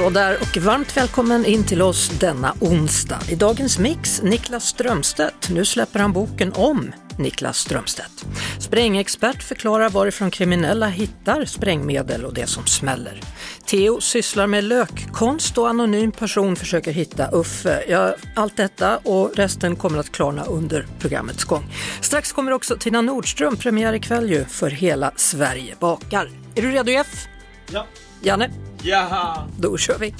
Hallå där och varmt välkommen in till oss denna onsdag. I dagens mix Niklas Strömstedt. Nu släpper han boken om Niklas Strömstedt. Sprängexpert förklarar varifrån kriminella hittar sprängmedel och det som smäller. Theo sysslar med lökkonst och anonym person försöker hitta Uffe. Ja, allt detta och resten kommer att klarna under programmets gång. Strax kommer också Tina Nordström, premiär ikväll ju, för Hela Sverige bakar. Är du redo Jeff? Ja. Janne? Jaha! Då kör vi!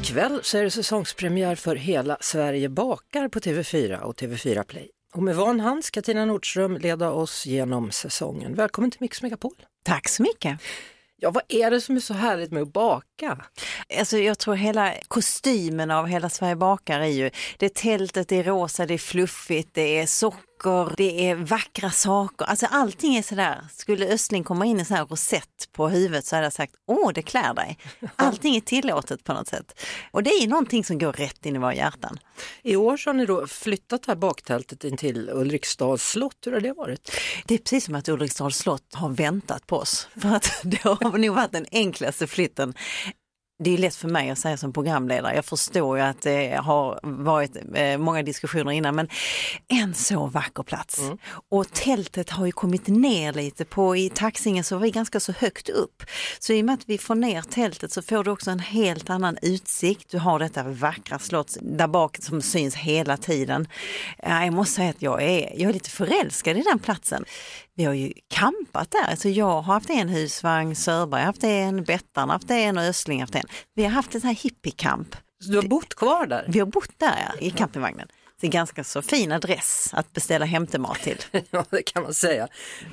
Ikväll så är det säsongspremiär för Hela Sverige bakar på TV4 och TV4 Play. Och med van hand ska Tina Nordström leda oss genom säsongen. Välkommen till Mix Megapol! Tack så mycket. Ja, vad är det som är så härligt med att baka? Alltså jag tror hela kostymen av Hela Sverige bakar är ju, det är tältet, det är rosa, det är fluffigt, det är socker, det är vackra saker. Alltså allting är sådär, skulle Östling komma in i sån här rosett på huvudet så hade jag sagt, åh det klär dig. Allting är tillåtet på något sätt. Och det är någonting som går rätt in i våra hjärtan. I år så har ni då flyttat det här baktältet in till Ulriksdals slott. Hur har det varit? Det är precis som att Ulriksdals slott har väntat på oss. För att det har nog varit den enklaste flytten det är lätt för mig att säga som programledare. Jag förstår ju att det har varit eh, många diskussioner innan men en så vacker plats. Mm. Och tältet har ju kommit ner lite på i Taxingen så var vi ganska så högt upp. Så i och med att vi får ner tältet så får du också en helt annan utsikt. Du har detta vackra slott där bak som syns hela tiden. Jag måste säga att jag är, jag är lite förälskad i den platsen vi har ju kampat där. Alltså jag har haft en husvagn, Sörberg har haft en, Bettan har haft en och Östling har haft en. Vi har haft en sån här hippiekamp. Så du har bott kvar där? Vi har bott där ja, i campingvagnen. Det är ganska så fin adress att beställa hämtemat till. ja, det kan man säga.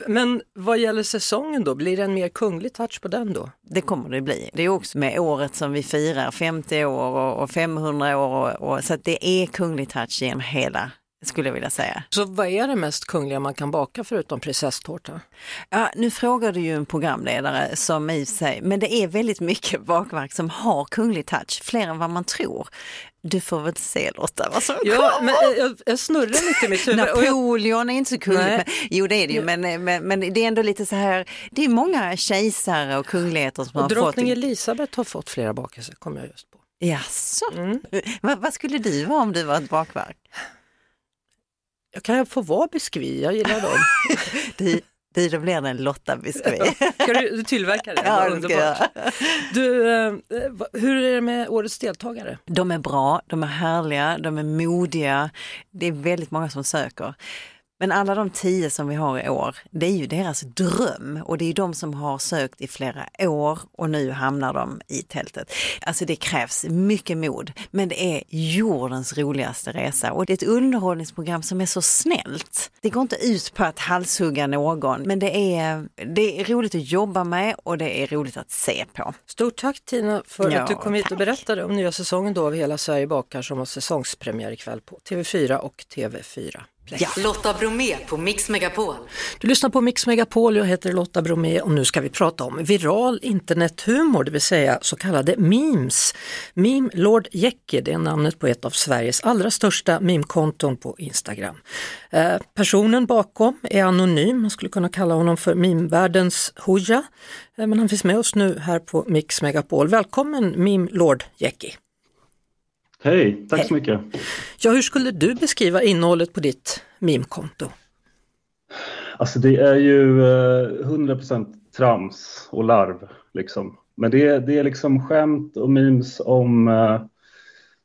Men vad gäller säsongen då, blir det en mer kunglig touch på den då? Det kommer det bli. Det är också med året som vi firar, 50 år och 500 år, och, och så att det är kunglig touch genom hela skulle jag vilja säga. Så vad är det mest kungliga man kan baka förutom prinsesstårta? Ja, nu frågar du ju en programledare som i sig, men det är väldigt mycket bakverk som har kunglig touch, fler än vad man tror. Du får väl se Lotta vad som ja, kommer. Men jag, jag snurrar lite i mitt huvud. Napoleon är inte så kungligt. Men, jo det är det ju, men, men, men, det är ändå lite så här, det är många kejsare och kungligheter som och har fått. Drottning Elisabeth har fått flera bakelser, kommer jag just på. Jaså? Mm. vad, vad skulle du vara om du var ett bakverk? Jag kan få vara biskvi, jag gillar dem. det, det, blir en Lotta-biskvi. Ska du, du tillverka det? Ja, det jag. Du, eh, hur är det med årets deltagare? De är bra, de är härliga, de är modiga. Det är väldigt många som söker. Men alla de tio som vi har i år, det är ju deras dröm och det är de som har sökt i flera år och nu hamnar de i tältet. Alltså det krävs mycket mod, men det är jordens roligaste resa och det är ett underhållningsprogram som är så snällt. Det går inte ut på att halshugga någon, men det är, det är roligt att jobba med och det är roligt att se på. Stort tack Tina för ja, att du kom hit och berättade om nya säsongen då av Hela Sverige bakar som har säsongspremiär ikväll på TV4 och TV4. Ja. Lotta Bromé på Mix Megapol. Du lyssnar på Mix Megapol, jag heter Lotta Bromé och nu ska vi prata om viral internethumor, det vill säga så kallade memes. Meme Lord Jecke, det är namnet på ett av Sveriges allra största meme-konton på Instagram. Eh, personen bakom är anonym, man skulle kunna kalla honom för memevärldens Hooja, eh, men han finns med oss nu här på Mix Megapol. Välkommen Meme Lord Jecke! Hej, tack Hej. så mycket. Ja, hur skulle du beskriva innehållet på ditt meme-konto? Alltså det är ju eh, 100% trams och larv liksom. Men det är, det är liksom skämt och memes om eh,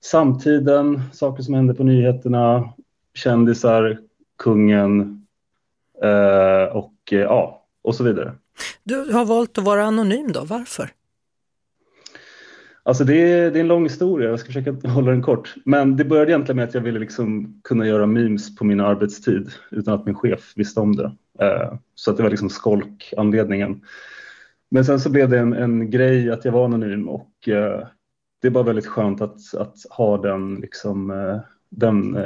samtiden, saker som händer på nyheterna, kändisar, kungen eh, och eh, ja, och så vidare. Du har valt att vara anonym då, varför? Alltså det är, det är en lång historia, jag ska försöka hålla den kort. Men det började egentligen med att jag ville liksom kunna göra memes på min arbetstid utan att min chef visste om det. Eh, så att det var liksom skolkanledningen. Men sen så blev det en, en grej att jag var anonym och eh, det är bara väldigt skönt att, att ha den, liksom, eh, den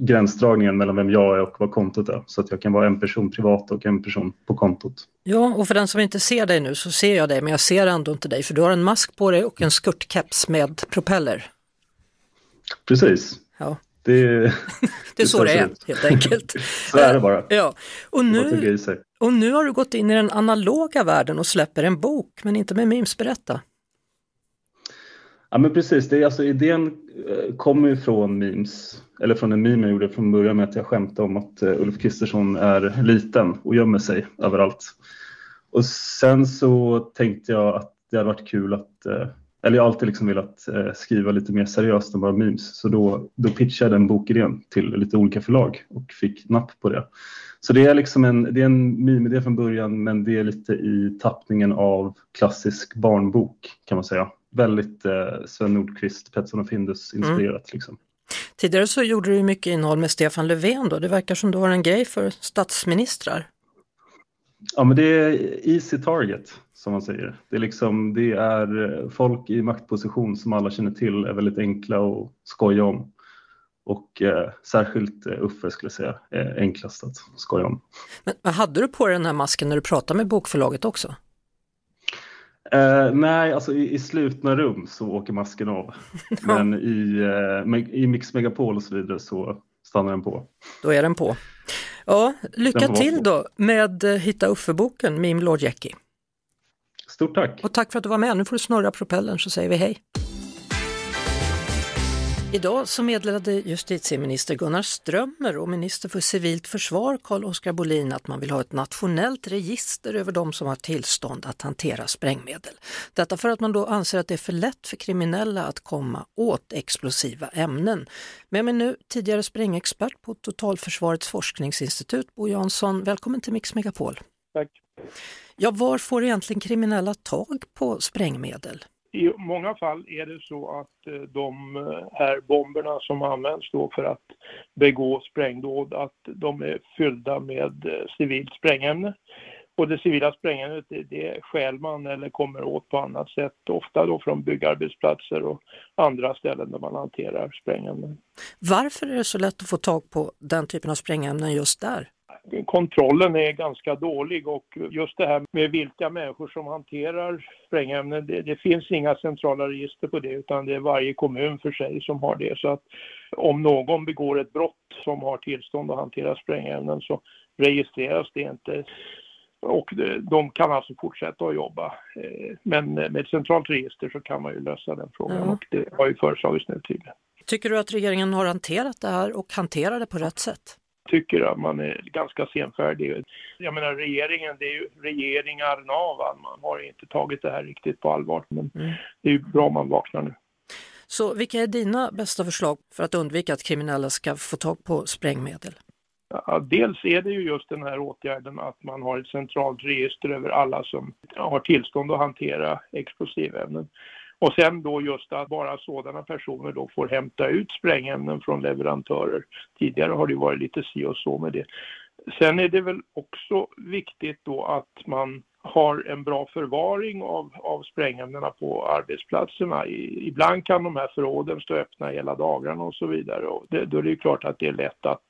gränsdragningen mellan vem jag är och vad kontot är. Så att jag kan vara en person privat och en person på kontot. Ja, och för den som inte ser dig nu så ser jag dig, men jag ser ändå inte dig för du har en mask på dig och en skurtkeps med propeller. Precis. Ja. Det, det, det är så det är, ut. helt enkelt. så är det bara. Ja. Och, nu, och nu har du gått in i den analoga världen och släpper en bok, men inte med memes. Berätta. Ja men precis, det är alltså idén eh, kommer ju från memes, eller från en meme jag gjorde från början med att jag skämtade om att uh, Ulf Kristersson är liten och gömmer sig överallt. Och sen så tänkte jag att det hade varit kul att, uh, eller jag har alltid liksom velat uh, skriva lite mer seriöst än bara memes, så då, då pitchade jag den bokidén till lite olika förlag och fick napp på det. Så det är liksom en, det är en meme-idé från början men det är lite i tappningen av klassisk barnbok kan man säga väldigt eh, Sven Nordqvist, Pettersson och Findus mm. inspirerat. Mm. Liksom. Tidigare så gjorde du mycket innehåll med Stefan Löfven då. Det verkar som du har en grej för statsministrar. Ja men det är easy target som man säger. Det är, liksom, det är eh, folk i maktposition som alla känner till är väldigt enkla att skoja om. Och eh, särskilt eh, Uffe skulle jag säga är enklast att skoja om. Men hade du på dig den här masken när du pratade med bokförlaget också? Uh, nej, alltså i, i, slutna rum så åker masken av. Men i, uh, i Mix Megapol och så vidare så stannar den på. Då är den på. Ja, lycka till då med uh, Hitta Uffe-boken, Meme Lord Jackie. Stort tack! Och tack för att du var med. Nu får du snurra propellern så säger vi hej. Idag så meddelade justitieminister Gunnar Strömmer och minister för civilt försvar Carl-Oskar Bolin att man vill ha ett nationellt register över de som har tillstånd att hantera sprängmedel. Detta för att man då anser att det är för lätt för kriminella att komma åt explosiva ämnen. Med mig nu tidigare sprängexpert på Totalförsvarets forskningsinstitut, Bo Jansson. Välkommen till Mix Megapol. Tack. Ja, var får egentligen kriminella tag på sprängmedel? I många fall är det så att eh, de eh, här bomberna som används då för att begå sprängdåd, att de är fyllda med eh, civilt sprängämne. Och det civila sprängämnet det, det stjäl man eller kommer åt på annat sätt, ofta då från byggarbetsplatser och andra ställen där man hanterar sprängämnen. Varför är det så lätt att få tag på den typen av sprängämnen just där? Kontrollen är ganska dålig och just det här med vilka människor som hanterar sprängämnen, det, det, finns inga centrala register på det utan det är varje kommun för sig som har det. Så att om någon begår ett brott som har tillstånd att hantera sprängämnen så registreras det inte och de kan alltså fortsätta att jobba. Eh, men med ett centralt register så kan man ju lösa den frågan mm. och det har ju föreslagits nu tydligen. Tycker du att regeringen har hanterat det här och hanterar det på rätt sätt? Tycker att man är ganska senfärdig. Jag menar regeringen, det är ju regeringarna av man har inte tagit det här riktigt på allvar. Men mm. det är ju bra om man vaknar nu. Så vilka är dina bästa förslag för att undvika att kriminella ska få tag på sprängmedel? Ja, dels är det ju just den här åtgärden att man har ett centralt register över alla som har tillstånd att hantera explosivämnen. Och sen då just att bara sådana personer då får hämta ut sprängämnen från leverantörer. Tidigare har det varit lite si och så med det. Sen är det väl också viktigt då att man har en bra förvaring av, av sprängämnena på arbetsplatserna. I, ibland kan de här förråden stå öppna hela dagarna och så vidare. Och det, då är det ju klart att det är lätt att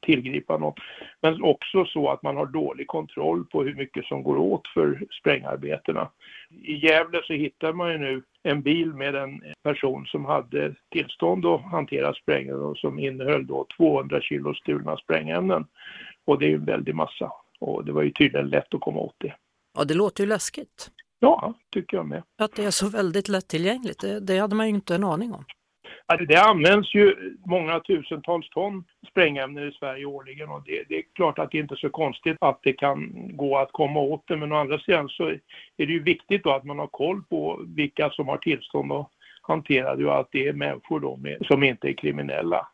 tillgripa något. Men också så att man har dålig kontroll på hur mycket som går åt för sprängarbetena. I Gävle så hittar man ju nu en bil med en person som hade tillstånd att hantera sprängämnen och som innehöll då 200 kilo stulna sprängämnen. Och det är ju en väldig massa. Och det var ju tydligen lätt att komma åt det. Ja, det låter ju läskigt. Ja, tycker jag med. Att det är så väldigt lättillgängligt, det, det hade man ju inte en aning om. Det används ju många tusentals ton sprängämnen i Sverige årligen och det, det, är klart att det inte är så konstigt att det kan gå att komma åt det men å andra sidan så är det ju viktigt då att man har koll på vilka som har tillstånd att hantera det och att det är människor då med, som inte är kriminella.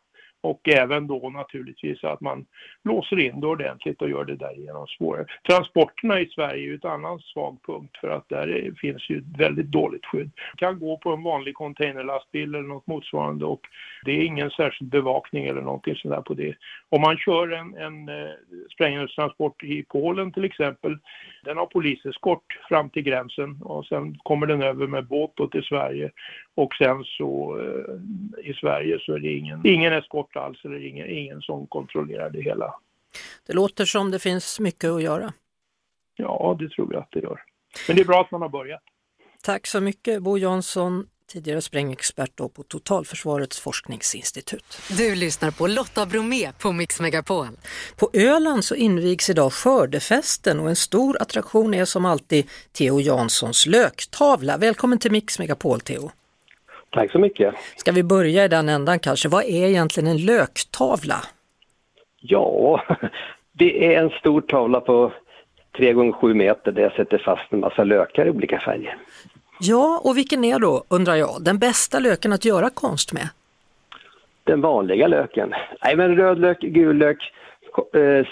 Och även då naturligtvis att man låser in det ordentligt och gör det därigenom svårare. Transporterna i Sverige är ju ett annan svag punkt för att där finns ju väldigt dåligt skydd. Man kan gå på en vanlig containerlastbil eller något motsvarande och det är ingen särskild bevakning eller någonting sådär på det. Om man kör en, en eh, sprängämnestransport i Polen till exempel, den har poliseskort fram till gränsen och sen kommer den över med båt till Sverige och sen så eh, i Sverige så är det ingen, ingen eskort alls eller ingen, ingen som kontrollerar det hela. Det låter som det finns mycket att göra. Ja, det tror jag att det gör. Men det är bra att man har börjat. Tack så mycket Bo Jansson, tidigare sprängexpert då på Totalförsvarets forskningsinstitut. Du lyssnar på Lotta Bromé på Mix Megapol. På Öland så invigs idag skördefesten och en stor attraktion är som alltid Theo Janssons löktavla. Välkommen till Mix Megapol Theo. Tack så mycket. Ska vi börja i den ändan kanske? Vad är egentligen en löktavla? Ja, det är en stor tavla på 3 gånger 7 meter där jag sätter fast en massa lökar i olika färger. Ja, och vilken är då, undrar jag, den bästa löken att göra konst med? Den vanliga löken. Nej, men rödlök, gul lök, eh,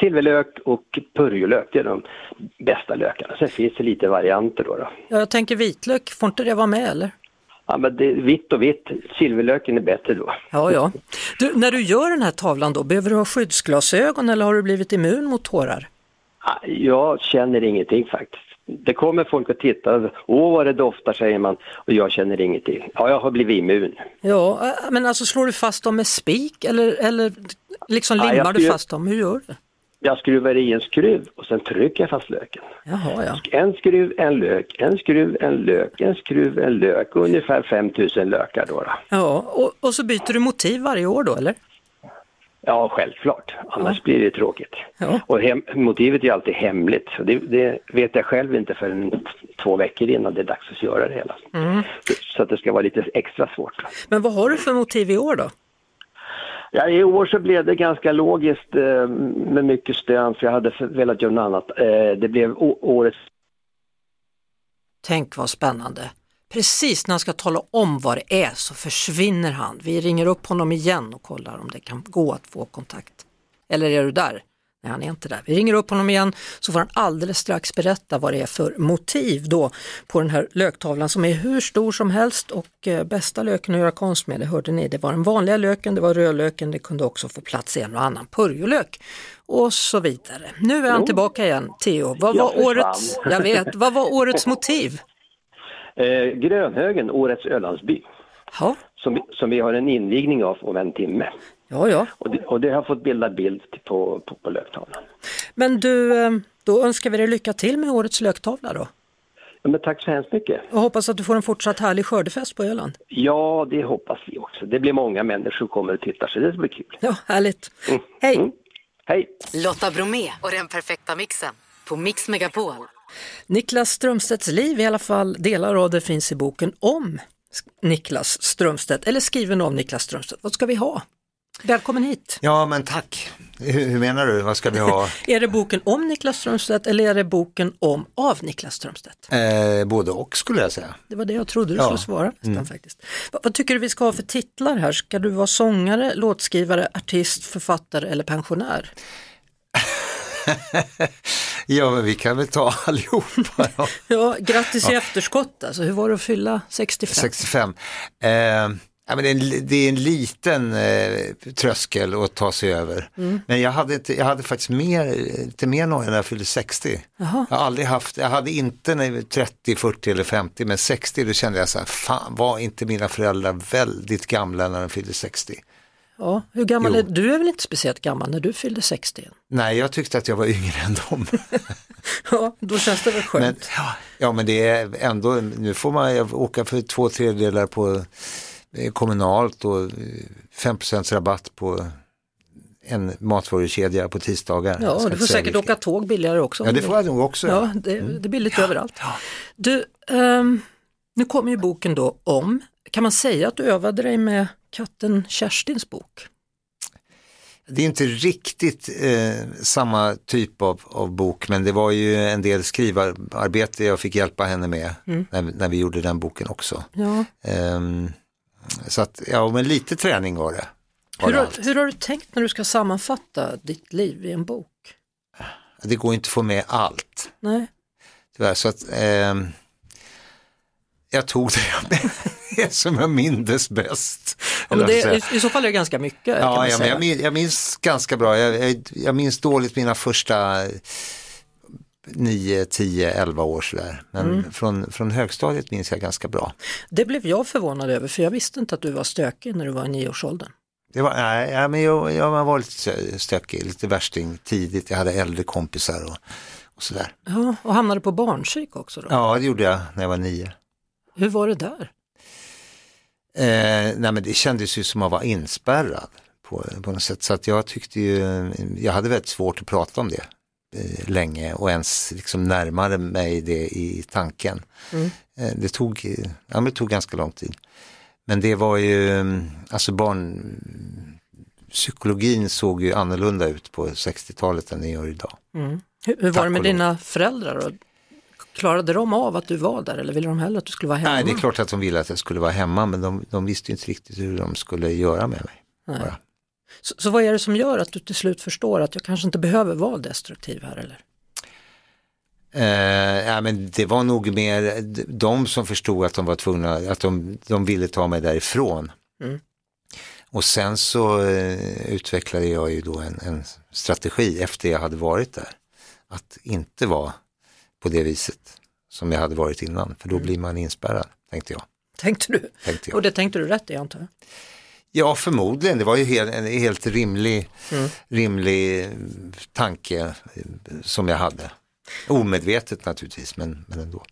silverlök och purjolök, det är de bästa lökarna. Sen finns det lite varianter då. då. Ja, jag tänker vitlök, får inte det vara med eller? Ja, men det är vitt och vitt. Silverlöken är bättre då. Ja, ja. Du, när du gör den här tavlan då, behöver du ha skyddsglasögon eller har du blivit immun mot tårar? Jag känner ingenting faktiskt. Det kommer folk och tittar. Åh, vad det doftar, säger man. Och jag känner ingenting. Ja, jag har blivit immun. Ja, äh, men alltså slår du fast dem med spik eller, eller liksom Ja, jag limmar du fast dem? Hur gör du? Jag skruvar i en skruv och sen trycker jag fast löken. Jaha, ja. En skruv, en lök, en skruv, en lök, en skruv, en lök. Ungefär 5000 lökar då. då. Ja, och, och så byter du motiv varje år då eller? Ja, självklart. Annars blir det tråkigt. Ja. Och hem, motivet är alltid hemligt. Så det, det vet jag själv inte förrän två veckor innan det är dags att göra det hela. Mm. Så att det ska vara lite extra svårt. Men vad har du för motiv i år då? Ja, I år så blev det ganska logiskt eh, med mycket stön för jag hade velat göra något annat. Eh, det blev årets Tänk vad spännande. Precis när han ska tala om vad det är så försvinner han. Vi ringer upp honom igen och kollar om det kan gå att få kontakt. Eller är du där? Nej, han är inte där. Vi ringer upp honom igen så får han alldeles strax berätta vad det är för motiv då på den här löktavlan som är hur stor som helst och eh, bästa löken att göra konst med, det hörde ni, det var den vanliga löken, det var rödlöken, det kunde också få plats en och annan purjolök och så vidare. Nu är han tillbaka igen, Theo. Vad var, årets, jag vet, vad var årets motiv? Eh, Grönhögen, årets Ölandsby. Ja, Som, vi- som vi har en invigning av om en timme. ja, ja. Och det, och det har fått bilda bild till- på, på, på löktavlan. Men du, eh, då önskar vi dig lycka till med årets löktavla då. Ja, men tack så hemskt mycket. Och hoppas att du får en fortsatt härlig skördefest på Öland. Ja, det hoppas vi också. Det blir många människor som kommer och tittar så det blir kul. Ja, härligt. Mm. Hej! Mm. Hej! Lotta Bromé och den perfekta mixen på Mix Megapol. Niklas Strömstedts liv, i alla fall delar av det finns i boken om Niklas Strömstedt, eller skriven om Niklas Strömstedt. Vad ska vi ha? Välkommen hit! Ja, men tack. Hur, hur menar du? Vad ska vi ha? Är det boken om Niklas Strömstedt eller är det boken om av Niklas Strömstedt? Eh, både och skulle jag säga. Det var det jag trodde du Ja. skulle svara. nästan, faktiskt. Vad, vad tycker du vi ska ha för titlar här? Ska du vara sångare, låtskrivare, artist, författare eller pensionär? Ja, men vi kan väl ta allihopa då. Ja, grattis i efterskott alltså. Hur var det att fylla 65? 65. Eh, ja, men det, är en, det är en liten eh, tröskel att ta sig över. Mm. Men jag hade, inte, jag hade faktiskt mer, lite mer noja när jag fyllde 60. Jaha. Jag har aldrig haft, jag hade inte när jag var 30, 40 eller 50, men 60 då kände jag så här, fan var inte mina föräldrar väldigt gamla när de fyllde 60? Ja, hur gammal Jo. är du? är väl inte speciellt gammal när du fyllde 60? än? Nej, jag tyckte att jag var yngre än dem. Ja, då känns det väl skönt. Men, ja, ja, men det är ändå, nu får man åka för två tredjedelar på eh, kommunalt och eh, 5 rabatt på en matvarukedja på tisdagar. Ja, du får säkert vilken. åka tåg billigare också. Ja, det får jag nog också. Ja, det, det är billigt överallt. Du, ehm, nu kommer ju boken då om, kan man säga att du övade dig med katten Kerstins bok? Det är inte riktigt eh, samma typ av, av bok, men det var ju en del skrivarbete jag fick hjälpa henne med Mm. när, när vi gjorde den boken också. Ja, Ehm, så att, ja, men lite träning var det. Hur har, hur har du tänkt när du ska sammanfatta ditt liv i en bok? Det går inte att få med allt. Nej. Tyvärr, så att ehm, jag tog det, det som jag mindes bäst. Ja, men det, i, I så fall är det ganska mycket Ja, ja jag, minns, jag minns ganska bra. Jag, jag, jag minns dåligt mina första 9, 10, 11 år sådär. Men Mm. från, från högstadiet minns jag ganska bra. Det blev jag förvånad över för jag visste inte att du var stökig när du var i nioårsåldern. Det var, nej, men jag, jag var lite stö- stökig, lite värsting tidigt. Jag hade äldre kompisar och, och sådär. Ja, och hamnade på barnpsyk också då. Ja, det gjorde jag när jag var nio. Hur var det där? Eh, nej men det kändes ju som att vara inspärrad på, på något sätt. Så att jag tyckte ju, jag hade väldigt svårt att prata om det eh, länge och ens liksom närmade mig det i tanken. Mm. Eh, det, tog, ja, men det tog ganska lång tid. Men det var ju, alltså barn, psykologin såg ju annorlunda ut på 60-talet än den gör idag. Mm. Hur, hur var Tack det med dina föräldrar? Då? Klarade de av att du var där eller ville de hellre att du skulle vara hemma? Nej, det är klart att de ville att jag skulle vara hemma men de, de visste inte riktigt hur de skulle göra med mig. Så, så vad är det som gör att du till slut förstår att jag kanske inte behöver vara destruktiv här eller? Eh, ja, men det var nog mer de som förstod att de var tvungna, att de, de ville ta mig därifrån. Mm. Och sen så eh, utvecklade jag ju då en, en strategi efter jag hade varit där. Att inte vara på det viset som jag hade varit innan, för då Mm. blir man inspärrad, tänkte jag. Tänkte du? Tänkte jag. Och det tänkte du rätt i antar jag? Ja, förmodligen. Det var ju helt, en helt rimlig, Mm. rimlig eh, tanke eh, som jag hade. Omedvetet naturligtvis, men, men ändå.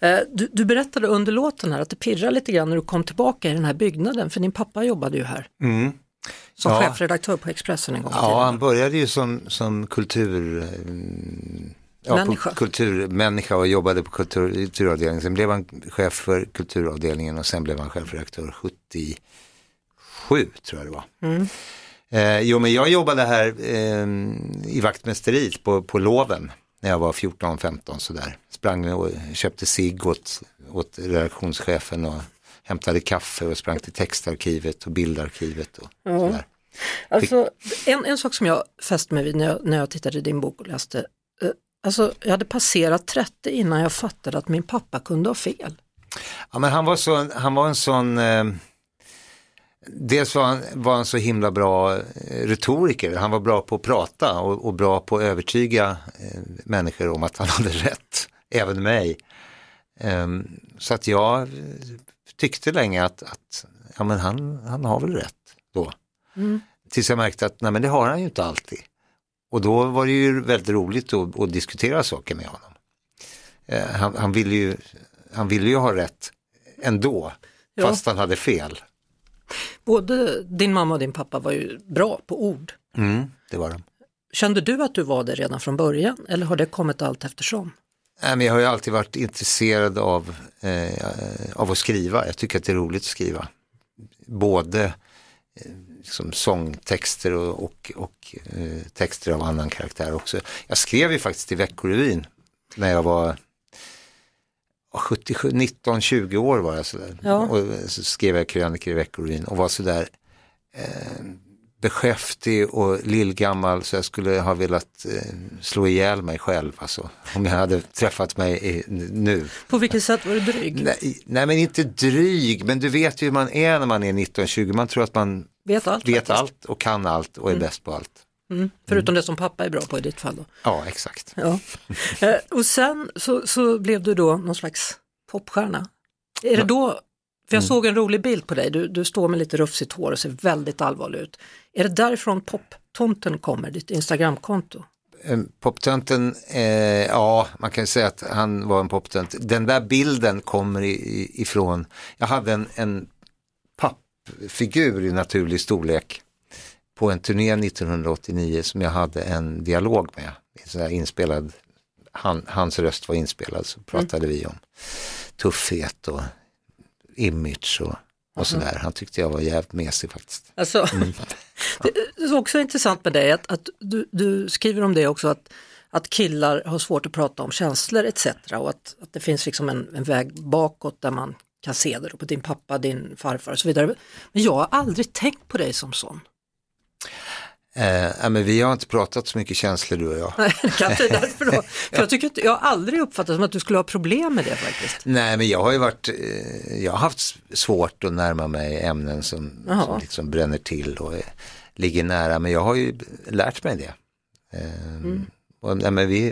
Eh, Du, du berättade under låten här att det pirrade lite grann när du kom tillbaka i den här byggnaden, för din pappa jobbade ju här Mm. som Ja. chefredaktör på Expressen en gång i tiden. Ja, han började ju som, som kultur, ja, Människa. På kulturmänniska och jobbade på kultur, kulturavdelningen. Sen blev han chef för kulturavdelningen och sen blev han chefredaktör 77 tror jag det var. Mm. Eh, jo, men jag jobbade här eh, i vaktmästeriet på, på loven när jag var 14-15 sådär. Sprang och köpte cigg åt, åt redaktionschefen och hämtade kaffe och sprang till textarkivet och bildarkivet och Ja. sådär. Alltså, en, en sak som jag fäste mig vid när jag, när jag tittade i din bok och läste, eh, alltså jag hade passerat 30 innan jag fattade att min pappa kunde ha fel. Ja, men han var, så, han var en sån, eh, dels var han, var han så himla bra eh, retoriker, han var bra på att prata och, och bra på att övertyga eh, människor om att han hade rätt, även mig. Ehm, så att jag eh, tyckte länge att, att ja, men han, han har väl rätt då. Mm. Tills jag märkte att nej, men det har han ju inte alltid. Och då var det ju väldigt roligt att, att diskutera saker med honom. Eh, han, han, ville ju, han ville ju ha rätt ändå, Ja. fast han hade fel. Både din mamma och din pappa var ju bra på ord. Mm, det var de. Kände du att du var det redan från början eller har det kommit allt eftersom? Nej, men jag har ju alltid varit intresserad av, eh, av att skriva. Jag tycker att det är roligt att skriva. Både liksom sångtexter och, och, och eh, texter av annan karaktär också. Jag skrev ju faktiskt i Veckorevyn när jag var 77, 19, 20 år var jag sådär. Ja. Och så skrev jag krönikor i Veckorevyn och var sådär eh, beskäftig och lillgammal så jag skulle ha velat eh, slå ihjäl mig själv alltså. Om jag hade träffat mig i, nu. På vilket sätt var du dryg? Nej, nej men inte dryg, men du vet ju hur man är när man är 19-20. Man tror att man Vet allt vet allt och kan allt och är bäst på allt. Mm. Förutom det som pappa är bra på i ditt fall då. Ja, exakt. Ja. Eh, och sen så, så blev du då någon slags popstjärna. Är det då, för jag såg en rolig bild på dig, du, du står med lite rufsigt hår och ser väldigt allvarlig ut. Är det därifrån poptomten kommer, ditt Instagramkonto? Poptönten, eh, ja man kan säga att han var en poptönt. Den där bilden kommer ifrån, jag hade en, en pappfigur i naturlig storlek på en turné 1989 som jag hade en dialog med. Så inspelad, han, hans röst var inspelad så pratade vi om tuffhet och image och, och sådär. Han tyckte jag var jävligt mesig faktiskt. Alltså, det är också intressant med dig att, att du, du skriver om det också att, att killar har svårt att prata om känslor etc. och att, att det finns liksom en, en väg bakåt där man kan se det på din pappa, din farfar och så vidare. Men jag har aldrig tänkt på dig som sån. Eh, men vi har inte pratat så mycket känslor du och jag. Nej, kanske därför då. För jag tycker att jag har aldrig uppfattat som att du skulle ha problem med det faktiskt. Nej, men jag har ju varit, eh, jag har haft svårt att närma mig ämnen som, som liksom bränner till och ligger nära, men jag har ju lärt mig det. Eh, mm. och, nej, men vi,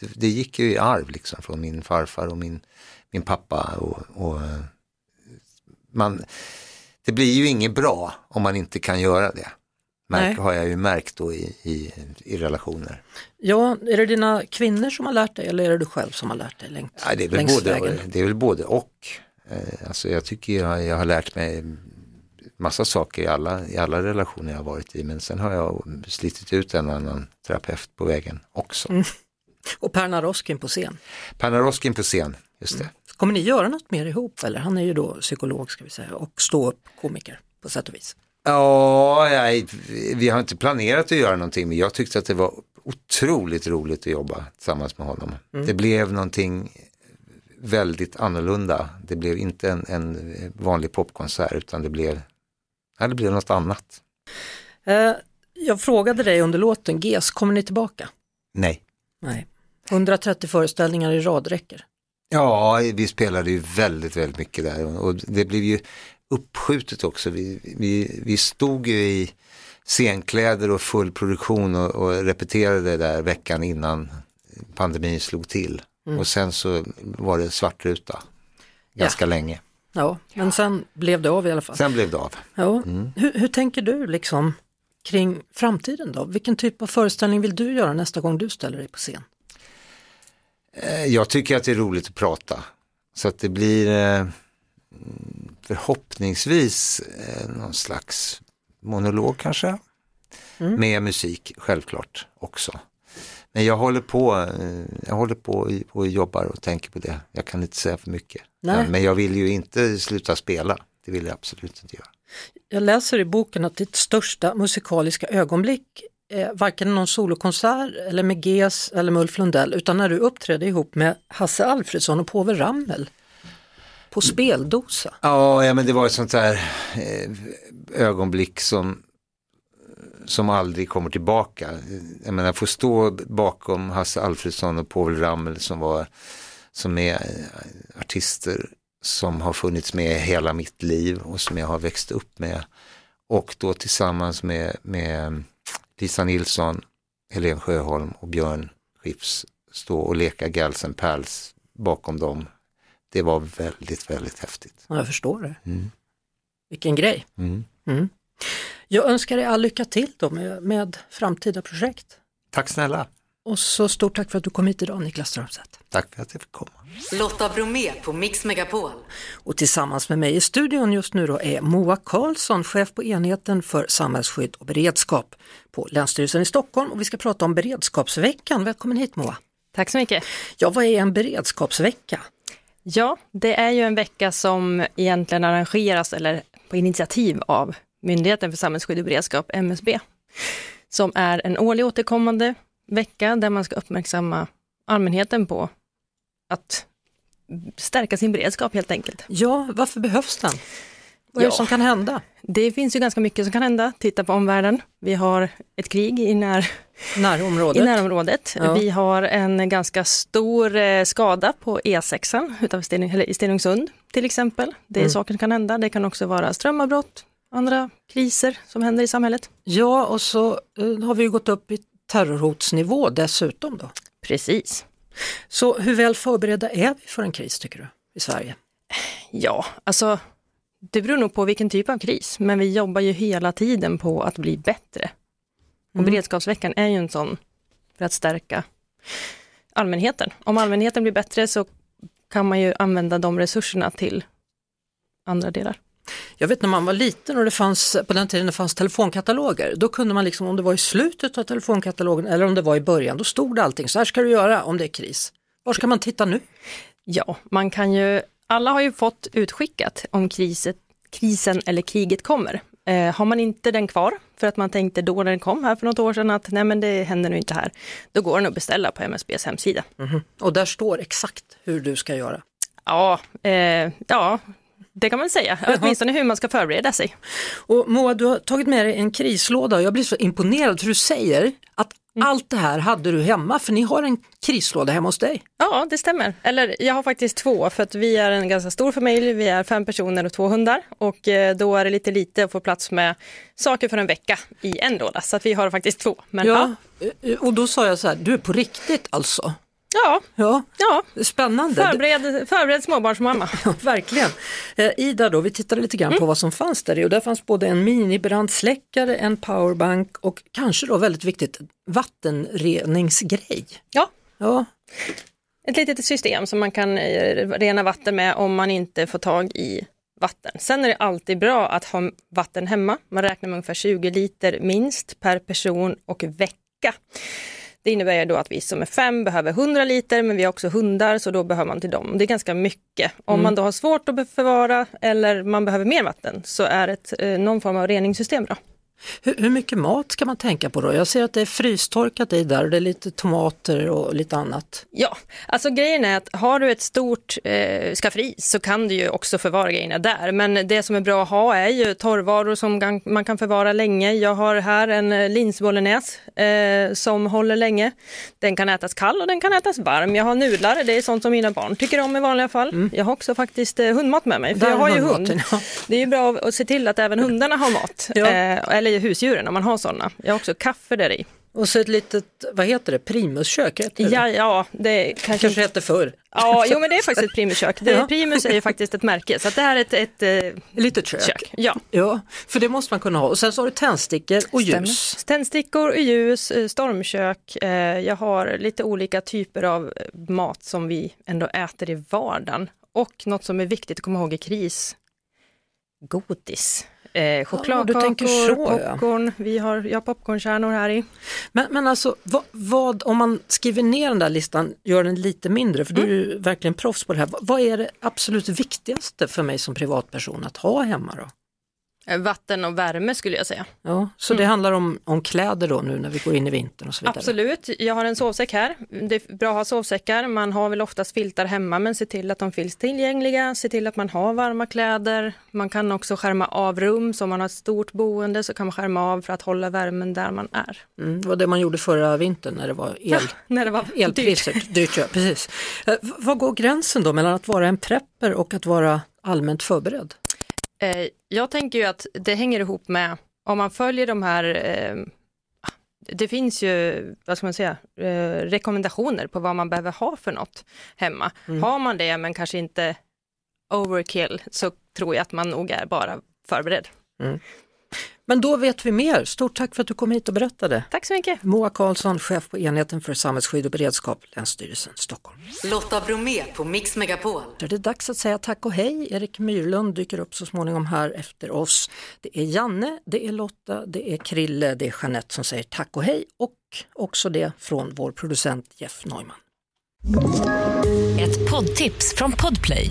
det, det, gick ju i arv liksom från min farfar och min, min pappa och, och man, det blir ju inget bra om man inte kan göra det. Märk, har jag ju märkt då i, i, i, relationer. Ja, är det dina kvinnor som har lärt dig eller är det du själv som har lärt dig längs, ja, det, är väl både, det är väl både och. Eh, alltså jag tycker jag, jag har lärt mig massa saker i alla, i alla relationer jag har varit i men sen har jag slitit ut en annan terapeut på vägen också. Mm. Och Per Naroskin på scen. Per Naroskin på scen, just det. Mm. Kommer ni göra något mer ihop eller? Han är ju då psykolog ska vi säga och stå komiker på sätt och vis. Ja, nej, vi har inte planerat att göra någonting men jag tyckte att det var otroligt roligt att jobba tillsammans med honom. Mm. Det blev någonting väldigt annorlunda. Det blev inte en, en vanlig popkonsert utan det blev, ja, det blev något annat. Uh, jag frågade dig under låten GES, kommer ni tillbaka? Nej. Nej. 130 föreställningar i rad räcker? Ja, vi spelade ju väldigt, väldigt mycket där och det blev ju uppskjutet också. Vi, vi, vi stod ju i scenkläder och full produktion och, och repeterade där veckan innan pandemin slog till. Mm. Och sen så var det svartruta ganska ja. länge. Ja, men sen blev det av i alla fall. Sen blev det av. Ja. Mm. Hur, hur, tänker du liksom kring framtiden då? Vilken typ av föreställning vill du göra nästa gång du ställer dig på scen? Eh, jag tycker att det är roligt att prata. Så att det blir eh, förhoppningsvis eh, någon slags monolog kanske. Mm. Med musik, självklart också. Men jag håller på, eh, jag håller på och jobbar och tänker på det. Jag kan inte säga för mycket. Nej. Men jag vill ju inte sluta spela. Det vill jag absolut inte göra. Jag läser i boken att ditt största musikaliska ögonblick är varken någon solokonsert eller med GES eller med Ulf Lundell utan när du uppträdde ihop med Hasse Alfredsson och Povel Ramel på speldosa. Ja, ja men det var ett sånt där eh, ögonblick som som aldrig kommer tillbaka. Jag menar, få stå bakom Hasse Alfredsson och Povel Ramel som var som är eh, artister som har funnits med hela mitt liv och som jag har växt upp med. Och då tillsammans med, med eh, Lisa Nilsson, Helen Sjöholm och Björn Skifs stå och leka Gals Pals bakom dem det var väldigt, väldigt häftigt. Ja, jag förstår det. Mm. Vilken grej. Mm. Mm. Jag önskar dig all lycka till då med, med framtida projekt. Tack snälla. Och så stort tack för att du kom hit idag Niklas Strömstedt. Tack för att jag fick komma. Lotta Bromé på Mix Megapol. Och tillsammans med mig i studion just nu då är Moa Karlsson, chef på enheten för samhällsskydd och beredskap på Länsstyrelsen i Stockholm och vi ska prata om beredskapsveckan. Välkommen hit Moa. Tack så mycket. Ja, vad är en beredskapsvecka? Ja, det är ju en vecka som egentligen arrangeras eller på initiativ av Myndigheten för samhällsskydd och beredskap, MSB, som är en årlig återkommande vecka där man ska uppmärksamma allmänheten på att stärka sin beredskap helt enkelt. Ja, varför behövs den? Vad är det som kan hända? Det finns ju ganska mycket som kan hända. Titta på omvärlden. Vi har ett krig i, när, närområdet. I närområdet. Ja. Vi har en ganska stor eh, skada på E6 utanför Sten, eller i Stenungsund till exempel. Det är mm. saker som kan hända. Det kan också vara strömavbrott, andra kriser som händer i samhället. Ja, och så uh, har vi gått upp i terrorhotsnivå dessutom då. Precis. Så hur väl förberedda är vi för en kris tycker du i Sverige? Ja, alltså det beror nog på vilken typ av kris, men vi jobbar ju hela tiden på att bli bättre. Och mm. beredskapsveckan är ju en sån för att stärka allmänheten. Om allmänheten blir bättre så kan man ju använda de resurserna till andra delar. Jag vet när man var liten och det fanns, på den tiden det fanns telefonkataloger, då kunde man liksom om det var i slutet av telefonkatalogen eller om det var i början, då stod det allting, så här ska du göra om det är kris. Var ska man titta nu? Ja, man kan ju alla har ju fått utskickat om kriset, krisen eller kriget kommer. Eh, har man inte den kvar, för att man tänkte då när den kom här för något år sedan att nej men det händer nu inte här, då går den att beställa på MSBs hemsida. Mm -hmm. Och där står exakt hur du ska göra? Ja, eh, ja det kan man säga. Åtminstone hur man ska förbereda sig. Och Moa, du har tagit med dig en krislåda och jag blir så imponerad för du säger att Mm. allt det här hade du hemma, för ni har en krislåda hemma hos dig. Ja, det stämmer. Eller jag har faktiskt två, för att vi är en ganska stor familj. Vi är fem personer och två hundar och eh, då är det lite lite att få plats med saker för en vecka i en låda. Så att vi har faktiskt två. Men ja, Ja, och då sa jag så här, du är på riktigt alltså? Ja, Ja, ja. spännande. Förbered, förbered småbarnsmamma. Ja, verkligen. Eh, Ida då, vi tittade lite grann på vad som fanns där i och där fanns både en minibrandsläckare, en powerbank och kanske då väldigt viktigt vattenreningsgrej. Ja, Ja, ett litet system som man kan eh, rena vatten med om man inte får tag i vatten. Sen är det alltid bra att ha vatten hemma. Man räknar med ungefär 20 liter minst per person och vecka. Det innebär ju då att vi som är fem behöver 100 liter, men vi har också hundar så då behöver man till dem. Det är ganska mycket. Om man då har svårt att förvara eller man behöver mer vatten så är ett, eh, någon form av reningssystem bra. Hur, hur mycket mat ska man tänka på då? Jag ser att det är frystorkat i där och det är lite tomater och lite annat. Ja, alltså grejen är att har du ett stort eh, skafferi så kan du ju också förvara grejerna där. Men det som är bra att ha är ju torrvaror som kan, man kan förvara länge. Jag har här en eh, linsbolognese eh, som håller länge. Den kan ätas kall och den kan ätas varm. Jag har nudlar, det är sånt som mina barn tycker om i vanliga fall. Jag har också faktiskt eh, hundmat med mig, för Där jag har ju hund. ja. Det är ju bra att se till att även hundarna har mat. Ja. Eh, eller husdjuren om man har sådana. Jag har också kaffe där i. Och så ett litet, vad heter det, primuskök? Heter det? Ja, ja, det kanske Kanske hette förr. Ja, jo men det är faktiskt ett Primuskök. Det, Ja. Primus är ju faktiskt ett märke, så det här är ett, ett, eh, Litet kök. kök. Ja. Ja, för det måste man kunna ha. Och sen så har du tändstickor och Stämmer. ljus. Tändstickor, och ljus, eh, stormkök. Eh, Jag har lite olika typer av mat som vi ändå äter i vardagen. Och något som är viktigt att komma ihåg i kris, godis. Eh, chokladkakor, tänker så, ja. popcorn. Vi har, jag har popcornkärnor här i. Men, men alltså, vad, vad, om man skriver ner den där listan, gör den lite mindre, för du är ju verkligen proffs på det här. Vad, vad är det absolut viktigaste för mig som privatperson att ha hemma då? Eh, Vatten och värme skulle jag säga. Ja, så det handlar om, om kläder då nu när vi går in i vintern och så vidare? Absolut, jag har en sovsäck här. Det är bra att ha sovsäckar. Man har väl oftast filtar hemma men se till att de finns tillgängliga. Se till att man har varma kläder. Man kan också skärma av rum. Så om man har ett stort boende så kan man skärma av för att hålla värmen där man är. Mm, det var det man gjorde förra vintern när det var el, När det var dyrt. elpriser. Dyrt. ja, precis. Eh, v- Vad går gränsen då mellan att vara en prepper och att vara allmänt förberedd? Jag tänker ju att det hänger ihop med om man följer de här eh, det finns ju, vad ska man säga, eh, rekommendationer på vad man behöver ha för något hemma. Har man det men kanske inte overkill så tror jag att man nog är bara förberedd. Men då vet vi mer. Stort tack för att du kom hit och berättade. Tack så mycket. Moa Karlsson, chef på enheten för samhällsskydd och beredskap, Länsstyrelsen Stockholm. Lotta Bromé på Mix Megapol. Så är det dags att säga tack och hej. Erik Myrlund dyker upp så småningom här efter oss. Det är Janne, det är Lotta, det är Krille, det är Jeanette som säger tack och hej och också det från vår producent Jeff Neumann. Ett poddtips från Podplay.